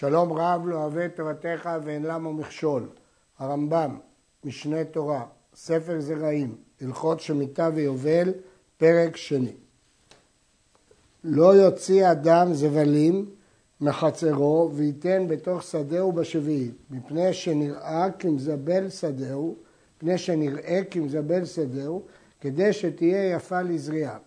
שלום רב לא אוהב תורתך ואין למה מכשול. הרמב"ם, משנה תורה, ספר זרעים, הלכות שמיטה ויובל, פרק שני. לא יוציא אדם זבלים מחצרו וייתן בתוך שדהו בשביעית, מפני שנראה כמזבל שדהו, מפני שנראה כמזבל שדהו, כדי שתהיה יפה לזריעה.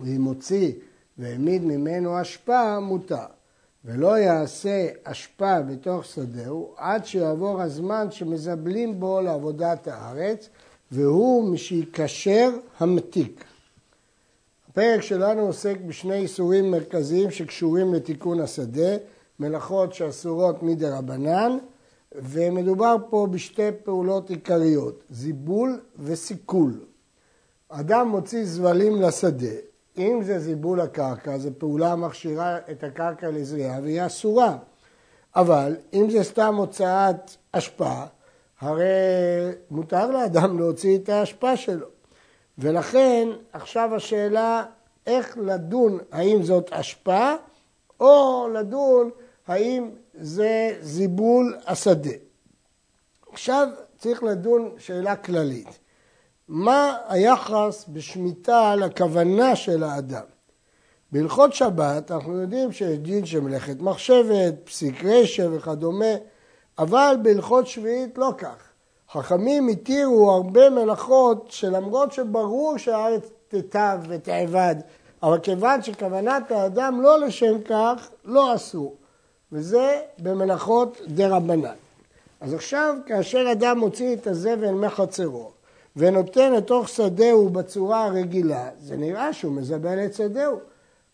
ואם הוציא והעמיד ממנו אשפה, מותר. ולא יעשה אשפה בתוך שדהו עד שיעבור הזמן שמזבלים בו לעבודת הארץ, והוא משיקשר המתיק. הפרק שלנו עוסק בשני איסורים מרכזיים שקשורים לתיקון השדה, מלאכות שאסורות מדי רבנן, ומדובר פה בשתי פעולות עיקריות, זיבול וסיכול. אדם מוציא זבלים לשדה, אם זה זיבול הקרקע, זו פעולה המכשירה את הקרקע לזריעה והיא אסורה. אבל אם זה סתם הוצאת אשפה, הרי מותר לאדם להוציא את האשפה שלו. ולכן עכשיו השאלה איך לדון האם זאת אשפה או לדון האם זה זיבול השדה. עכשיו צריך לדון שאלה כללית. מה היחס בשמיטה לכוונה של האדם. בהלכות שבת אנחנו יודעים שיש דין של מלאכת מחשבת, פסיק רשע וכדומה, אבל בהלכות שביעית לא כך. חכמים התירו הרבה מלאכות שלמרות שברור שהארץ תטב ותאבד, אבל כיוון שכוונת האדם לא לשם כך, לא עשו. וזה במלאכות דה רבנן. אז עכשיו, כאשר אדם מוציא את הזבל מחצרו, ונותן לתוך שדהו בצורה הרגילה, זה נראה שהוא מזבל את שדהו.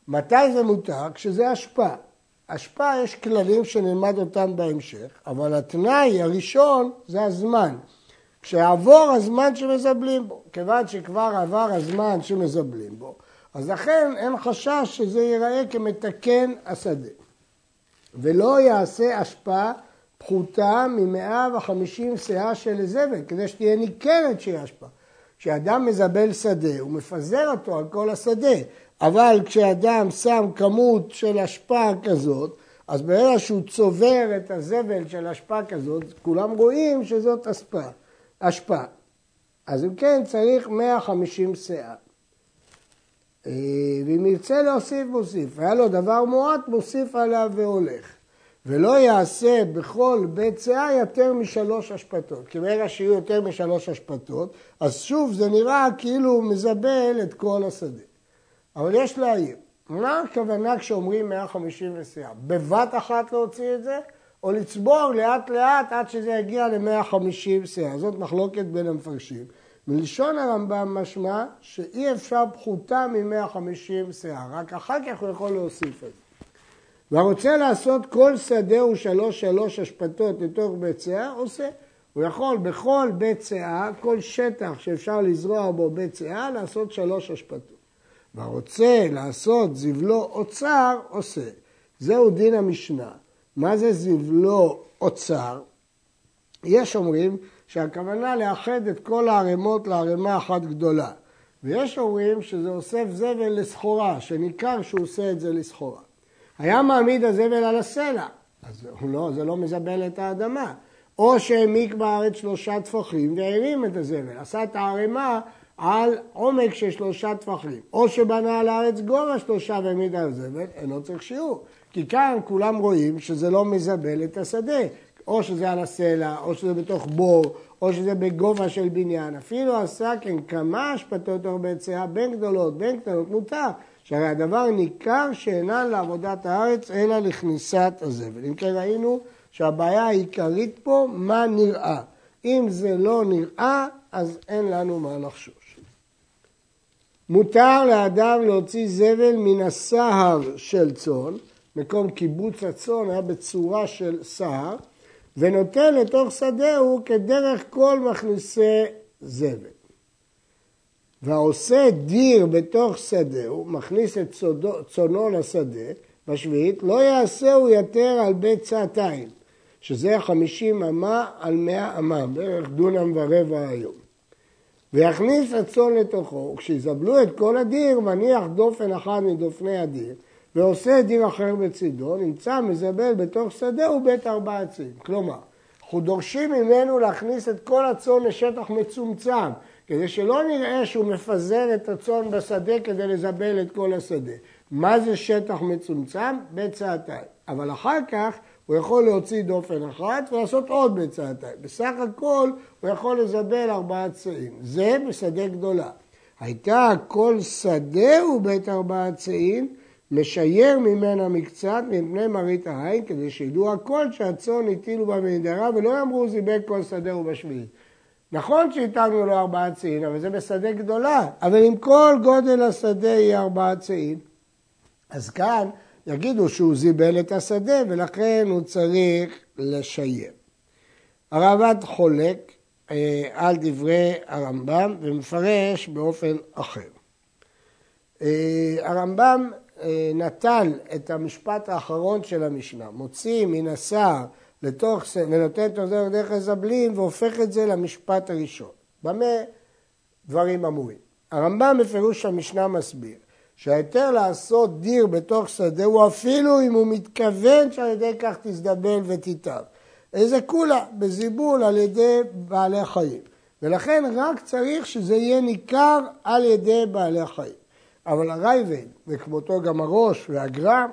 מתי זה מותר? כשזה אשפה. אשפה יש כללים שנלמד אותם בהמשך, אבל התנאי הראשון זה הזמן. כשיעבור הזמן שמזבלים בו, כיוון שכבר עבר הזמן שמזבלים בו, אז לכן אין חשש שזה ייראה כמתקן השדה. ולא יעשה אשפה פחותה מ-150 שאה של זבל, כדי שתהיה ניכרת שהיא אשפה. כשאדם מזבל שדה, הוא מפזר אותו על כל השדה, אבל כשאדם שם כמות של אשפה כזאת, אז ברגע שהוא צובר את הזבל של אשפה כזאת, כולם רואים שזאת אשפה. אשפה. אז אם כן, צריך 150 שאה. אה, ואם ירצה להוסיף, מוסיף. היה לו דבר מועט, מוסיף עליו והולך. ולא יעשה בכל בית שאה יותר משלוש אשפתות. כי ברגע שיהיו יותר משלוש אשפתות, אז שוב זה נראה כאילו הוא מזבל את כל השדה. אבל יש להעיר, מה הכוונה כשאומרים 150 נסיעה? בבת אחת להוציא את זה, או לצבור לאט לאט עד שזה יגיע ל-150 שאה? זאת מחלוקת בין המפרשים. מלשון הרמב"ם משמע שאי אפשר פחותה מ-150 שאה, רק אחר כך הוא יכול להוסיף את זה. והרוצה לעשות כל שדה הוא שלוש שלוש אשפתות לתוך בית שאה, עושה. הוא יכול בכל בית שאה, כל שטח שאפשר לזרוע בו בית שאה, לעשות שלוש אשפתות. והרוצה לעשות זבלו אוצר, עושה. זהו דין המשנה. מה זה זבלו אוצר? יש אומרים שהכוונה לאחד את כל הערימות לערימה אחת גדולה. ויש אומרים שזה אוסף זבל לסחורה, שניכר שהוא עושה את זה לסחורה. היה מעמיד הזבל על הסלע, אז לא, זה לא מזבל את האדמה. או שהעמיק בארץ שלושה טפחים והרים את הזבל, עשה את הערימה על עומק של שלושה טפחים. או שבנה על הארץ גובה שלושה והעמיד על הזבל, אינו צריך שיעור. כי כאן כולם רואים שזה לא מזבל את השדה. או שזה על הסלע, או שזה בתוך בור, או שזה בגובה של בניין. אפילו עשה כן כמה השפתות הרבה יציאה, בין גדולות, בין קטנות, מותר. שהרי הדבר ניכר שאינן לעבודת הארץ אלא לכניסת הזבל. אם כן ראינו שהבעיה העיקרית פה, מה נראה. אם זה לא נראה, אז אין לנו מה לחשוש. מותר לאדם להוציא זבל מן הסהר של צאן, מקום קיבוץ הצאן היה בצורה של סהר, ונותן לתוך שדהו כדרך כל מכניסי זבל. והעושה דיר בתוך שדהו, מכניס את צונו לשדה, בשביעית, לא יעשהו יתר על בית צעתיים, שזה חמישים אמה על מאה אמה, בערך דונם ורבע היום. ויכניס הצאן לתוכו, וכשיזבלו את כל הדיר, מניח דופן אחד מדופני הדיר, ועושה דיר אחר בצידו, נמצא מזבל בתוך שדה ובית ארבע עצים. כלומר, אנחנו דורשים ממנו להכניס את כל הצאן לשטח מצומצם, כדי שלא נראה שהוא מפזר את הצאן בשדה כדי לזבל את כל השדה. מה זה שטח מצומצם? בצעתיים. אבל אחר כך הוא יכול להוציא דופן אחת ולעשות עוד בצעתיים. בסך הכל הוא יכול לזבל ארבעה צעים. זה בשדה גדולה. הייתה כל שדה ובית ארבעה צעים, משייר ממנה מקצת מפני מראית העין, כדי שידעו הכל שהצאן הטילו בה מנדרה, ולא יאמרו זיבק כל שדה ובשביעית. נכון שהטלנו לו ארבעה צעים, אבל זה בשדה גדולה. אבל אם כל גודל השדה יהיה ארבעה צעים, אז כאן יגידו שהוא זיבל את השדה ולכן הוא צריך לשייר. הרמב"ן חולק אה, על דברי הרמב"ם ומפרש באופן אחר. אה, הרמב"ם אה, נטל את המשפט האחרון של המשנה, מוציא מן השר לתוך, ונותן את עוזר דרך הזבלים והופך את זה למשפט הראשון. במה דברים אמורים? הרמב"ם בפירוש המשנה מסביר שההיתר לעשות דיר בתוך שדה הוא אפילו אם הוא מתכוון שעל ידי כך תזדבל ותיטב. איזה כולה בזיבול על ידי בעלי חיים. ולכן רק צריך שזה יהיה ניכר על ידי בעלי חיים. אבל הרייבד, וכמותו גם הראש והגרם,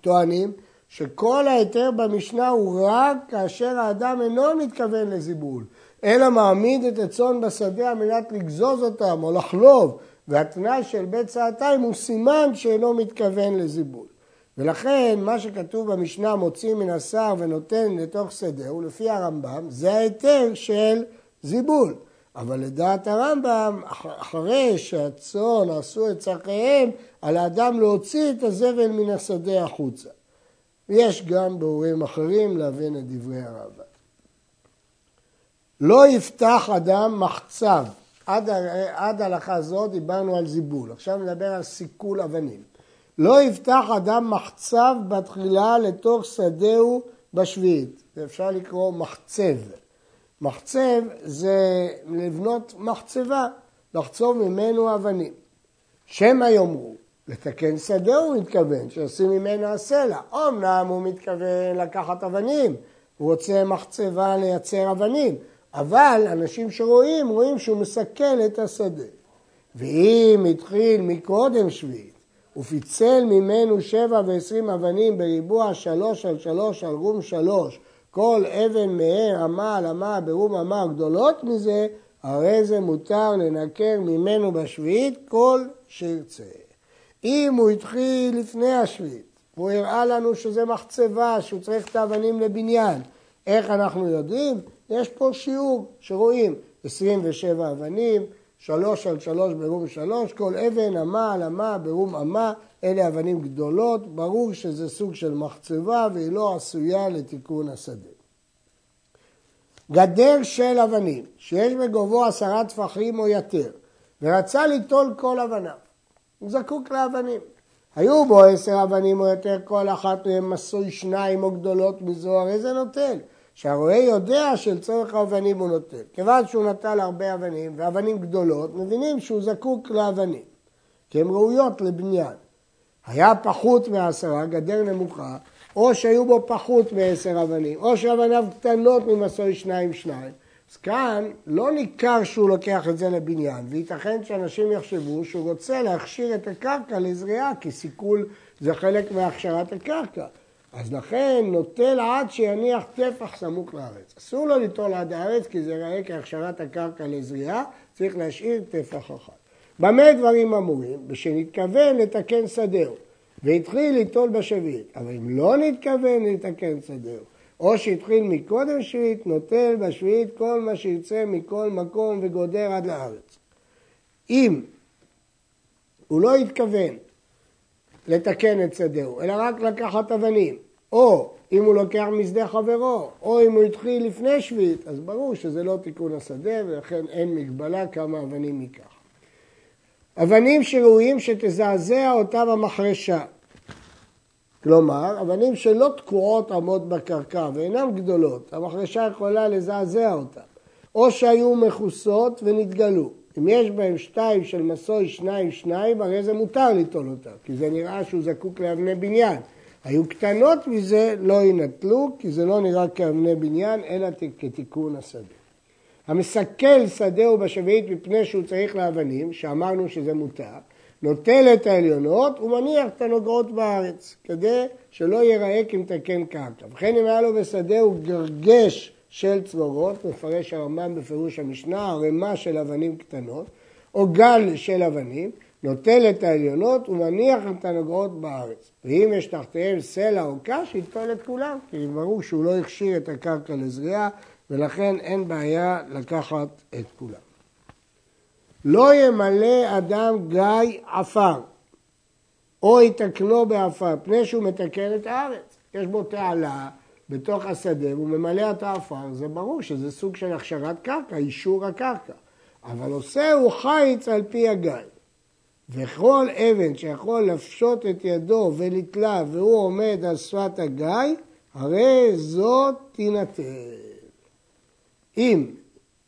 טוענים שכל ההיתר במשנה הוא רק כאשר האדם אינו מתכוון לזיבול, אלא מעמיד את הצאן בשדה על מנת לגזוז אותם או לחלוב, והתנאי של בית צעתיים הוא סימן שאינו מתכוון לזיבול. ולכן מה שכתוב במשנה מוציא מן השר ונותן לתוך שדה, ולפי הרמב"ם זה ההיתר של זיבול. אבל לדעת הרמב"ם, אחרי שהצאן עשו את צורכיהם, על האדם להוציא את הזבל מן השדה החוצה. ויש גם באורים אחרים להבין את דברי הרמב"ם. לא יפתח אדם מחצב. עד, עד הלכה זו דיברנו על זיבול, עכשיו נדבר על סיכול אבנים. לא יפתח אדם מחצב בתחילה לתוך שדהו בשביעית. אפשר לקרוא מחצב. מחצב זה לבנות מחצבה, לחצוב ממנו אבנים. שמא יאמרו, לתקן שדה הוא מתכוון, שעושים ממנו הסלע. אמנם הוא מתכוון לקחת אבנים, הוא רוצה מחצבה לייצר אבנים, אבל אנשים שרואים, רואים שהוא מסכל את השדה. ואם התחיל מקודם שביעית, ופיצל ממנו שבע ועשרים אבנים בריבוע שלוש על שלוש על רום שלוש, כל אבן מהר, אמה על אמה, ברום אמה גדולות מזה, הרי זה מותר לנקר ממנו בשביעית כל שירצה. אם הוא התחיל לפני השביעית, והוא הראה לנו שזה מחצבה, שהוא צריך את האבנים לבניין, איך אנחנו יודעים? יש פה שיעור שרואים 27 אבנים, שלוש על שלוש ברום שלוש, כל אבן אמה על אמה ברום אמה, אלה אבנים גדולות, ברור שזה סוג של מחצבה והיא לא עשויה לתיקון השדה. גדר של אבנים, שיש בגובהו עשרה טפחים או יותר, ורצה ליטול כל אבניו, הוא זקוק לאבנים. היו בו עשר אבנים או יותר, כל אחת מהן מסוי שניים או גדולות מזו, הרי זה נוטל. שהרועה יודע שלצורך האבנים הוא נוטל. כיוון שהוא נטל הרבה אבנים, ואבנים גדולות, מבינים שהוא זקוק לאבנים, כי הן ראויות לבניין. היה פחות מעשרה, גדר נמוכה, או שהיו בו פחות מעשר אבנים, או שאבניו קטנות ממסוי שניים שניים. אז כאן לא ניכר שהוא לוקח את זה לבניין, וייתכן שאנשים יחשבו שהוא רוצה להכשיר את הקרקע לזריעה, כי סיכול זה חלק מהכשרת הקרקע. אז לכן נוטל עד שיניח טפח סמוך לארץ. אסור לו ליטול עד הארץ כי זה ראה כהכשרת הקרקע לזריעה, צריך להשאיר טפח אחד. במה דברים אמורים? בשנתכוון לתקן שדהו, והתחיל ליטול בשביעית, אבל אם לא נתכוון לתקן שדהו, או שהתחיל מקודם שביעית, נוטל בשביעית כל מה שיצא מכל מקום וגודר עד לארץ. אם הוא לא התכוון לתקן את שדהו, אלא רק לקחת אבנים. או אם הוא לוקח משדה חברו, או אם הוא התחיל לפני שביעית, אז ברור שזה לא תיקון השדה, ולכן אין מגבלה כמה אבנים ייקח. אבנים שראויים שתזעזע אותם המחרשה. כלומר, אבנים שלא תקועות עמוד בקרקע ואינן גדולות, המחרשה יכולה לזעזע אותן. או שהיו מכוסות ונתגלו, אם יש בהם שתיים של מסוי שניים שניים, הרי זה מותר ליטול אותם, כי זה נראה שהוא זקוק לאבני בניין. היו קטנות מזה, לא יינטלו, כי זה לא נראה כאבני בניין, אלא כתיקון השדה. המסכל שדהו בשביעית מפני שהוא צריך לאבנים, שאמרנו שזה מותר, נוטל את העליונות ומניח את הנוגעות בארץ, כדי שלא ייראה כמתקן קרקע. וכן אם היה לו בשדהו גרגש של צרורות, מפרש הרמב"ם בפירוש המשנה, ערימה של אבנים קטנות, או גל של אבנים, נוטל את העליונות ומניח את הנוגעות בארץ. ואם יש תחתיהם סלע או קש, יטפל את כולם, כי ברור שהוא לא הכשיר את הקרקע לזריעה, ולכן אין בעיה לקחת את כולם. לא ימלא אדם גיא עפר, או יתקנו בעפר, פני שהוא מתקן את הארץ. יש בו תעלה בתוך השדה והוא ממלא את העפר, זה ברור שזה סוג של הכשרת קרקע, אישור הקרקע. אבל עושה הוא חיץ על פי הגיא. וכל אבן שיכול לפשוט את ידו ולתלה והוא עומד על שפת הגיא, הרי זאת תינתן. אם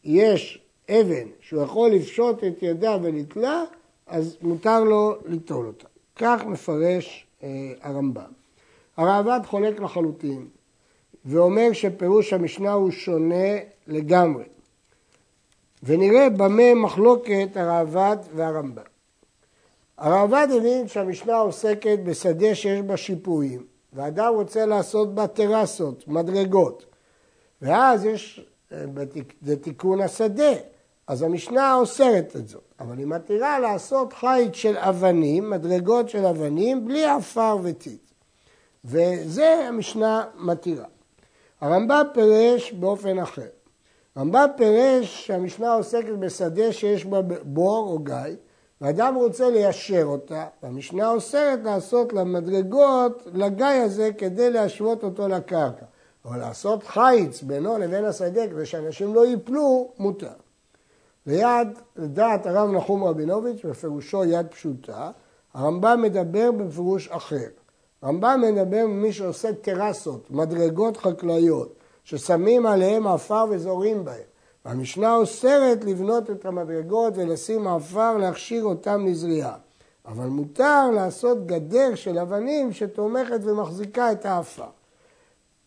יש אבן שהוא יכול לפשוט את ידה ולתלה, אז מותר לו ליטול אותה. כך מפרש אה, הרמב"ם. הראב"ד חולק לחלוטין, ואומר שפירוש המשנה הוא שונה לגמרי. ונראה במה מחלוקת הראב"ד והרמב"ם. הראב"ד הבין שהמשנה עוסקת בשדה שיש בה שיפועים, ואדם רוצה לעשות בה טרסות, מדרגות, ואז יש, אה, זה תיקון השדה, אז המשנה אוסרת את זאת, אבל היא מתירה לעשות חיץ של אבנים, מדרגות של אבנים, בלי עפר וטיט. וזה המשנה מתירה. הרמב"ם פירש באופן אחר. הרמב"ם פירש שהמשנה עוסקת בשדה שיש בה בור או גיא, ואדם רוצה ליישר אותה, והמשנה אוסרת לעשות למדרגות, לגיא הזה, כדי להשוות אותו לקרקע. אבל לעשות חיץ בינו לבין השדה כדי שאנשים לא ייפלו, מותר. ליד, לדעת הרב נחום רבינוביץ', בפירושו יד פשוטה, הרמב"ם מדבר בפירוש אחר. הרמב"ם מדבר ממי שעושה טרסות, מדרגות חקלאיות, ששמים עליהם עפר וזורים בהם. והמשנה אוסרת לבנות את המדרגות ולשים עפר להכשיר אותם לזריעה. אבל מותר לעשות גדר של אבנים שתומכת ומחזיקה את העפר.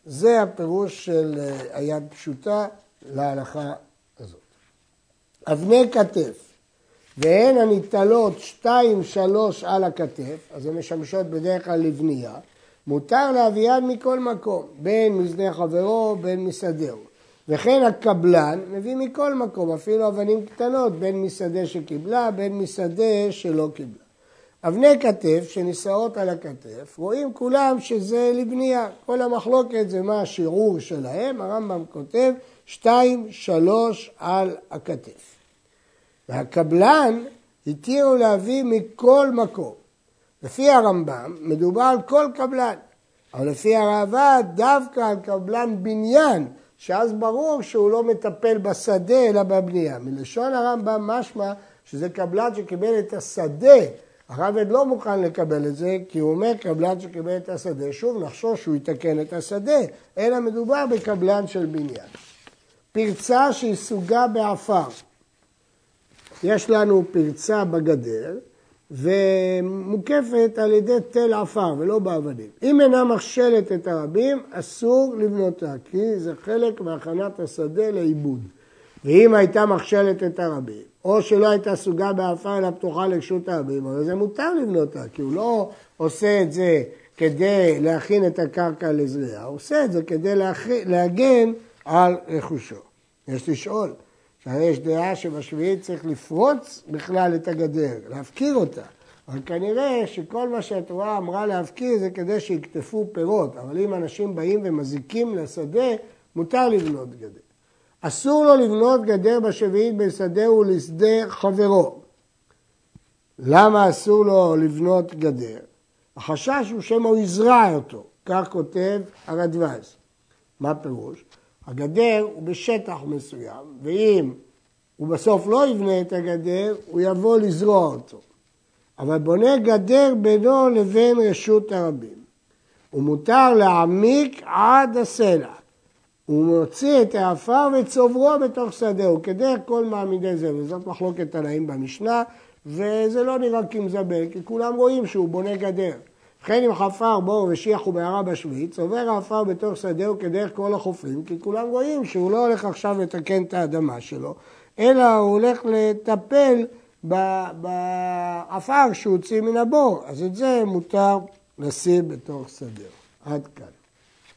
זה הפירוש של אה, היד פשוטה להלכה. אבני כתף, והן הניטלות שתיים שלוש על הכתף, אז הן משמשות בדרך כלל לבנייה, מותר להביאן מכל מקום, בין משדה חברו, בין משדהו. וכן הקבלן מביא מכל מקום, אפילו אבנים קטנות, בין משדה שקיבלה, בין משדה שלא קיבלה. אבני כתף שנישאות על הכתף, רואים כולם שזה לבנייה. כל המחלוקת זה מה השיעור שלהם, הרמב"ם כותב שתיים, שלוש על הכתף. והקבלן התירו להביא מכל מקום. לפי הרמב"ם מדובר על כל קבלן, אבל לפי הראב"ד דווקא על קבלן בניין שאז ברור שהוא לא מטפל בשדה אלא בבנייה. מלשון הרמב"ם משמע שזה קבלן שקיבל את השדה. הרב לא מוכן לקבל את זה, כי הוא אומר קבלן שקיבל את השדה, שוב נחשוש שהוא יתקן את השדה, אלא מדובר בקבלן של בניין. פרצה שהיא סוגה בעפר. יש לנו פרצה בגדר, ומוקפת על ידי תל עפר ולא באבנים. אם אינה מכשלת את הרבים, אסור לבנותה, כי זה חלק מהכנת השדה לעיבוד. ואם הייתה מכשלת את הרבים, או שלא הייתה סוגה בעפר אלא פתוחה לרשות הרבים, הרי זה מותר לבנותה, כי הוא לא עושה את זה כדי להכין את הקרקע לזריעה, הוא עושה את זה כדי להגן על רכושו. יש לשאול, שהרי יש דעה שבשביעית צריך לפרוץ בכלל את הגדר, להפקיר אותה. אבל כנראה שכל מה שהתורה אמרה להפקיר זה כדי שיקטפו פירות, אבל אם אנשים באים ומזיקים לשדה, מותר לבנות גדר. אסור לו לבנות גדר בשביעית בין שדה ולשדה חברו. למה אסור לו לבנות גדר? החשש הוא שמא הוא יזרע אותו, כך כותב הרדווז. מה פירוש? הגדר הוא בשטח מסוים, ואם הוא בסוף לא יבנה את הגדר, הוא יבוא לזרוע אותו. אבל בונה גדר בינו לבין רשות הרבים. ומותר להעמיק עד הסלע. הוא מוציא את העפר וצוברו בתוך שדהו, כדרך כל מעמידי זה, וזאת מחלוקת תנאים במשנה, וזה לא נראה כמזבל, כי כולם רואים שהוא בונה גדר. וכן אם חפר בור ושיח ובערה בשביעית, עובר העפר בתוך שדהו כדרך כל החופים, כי כולם רואים שהוא לא הולך עכשיו לתקן את האדמה שלו, אלא הוא הולך לטפל בעפר שהוציא מן הבור, אז את זה מותר לשים בתוך שדהו. עד כאן.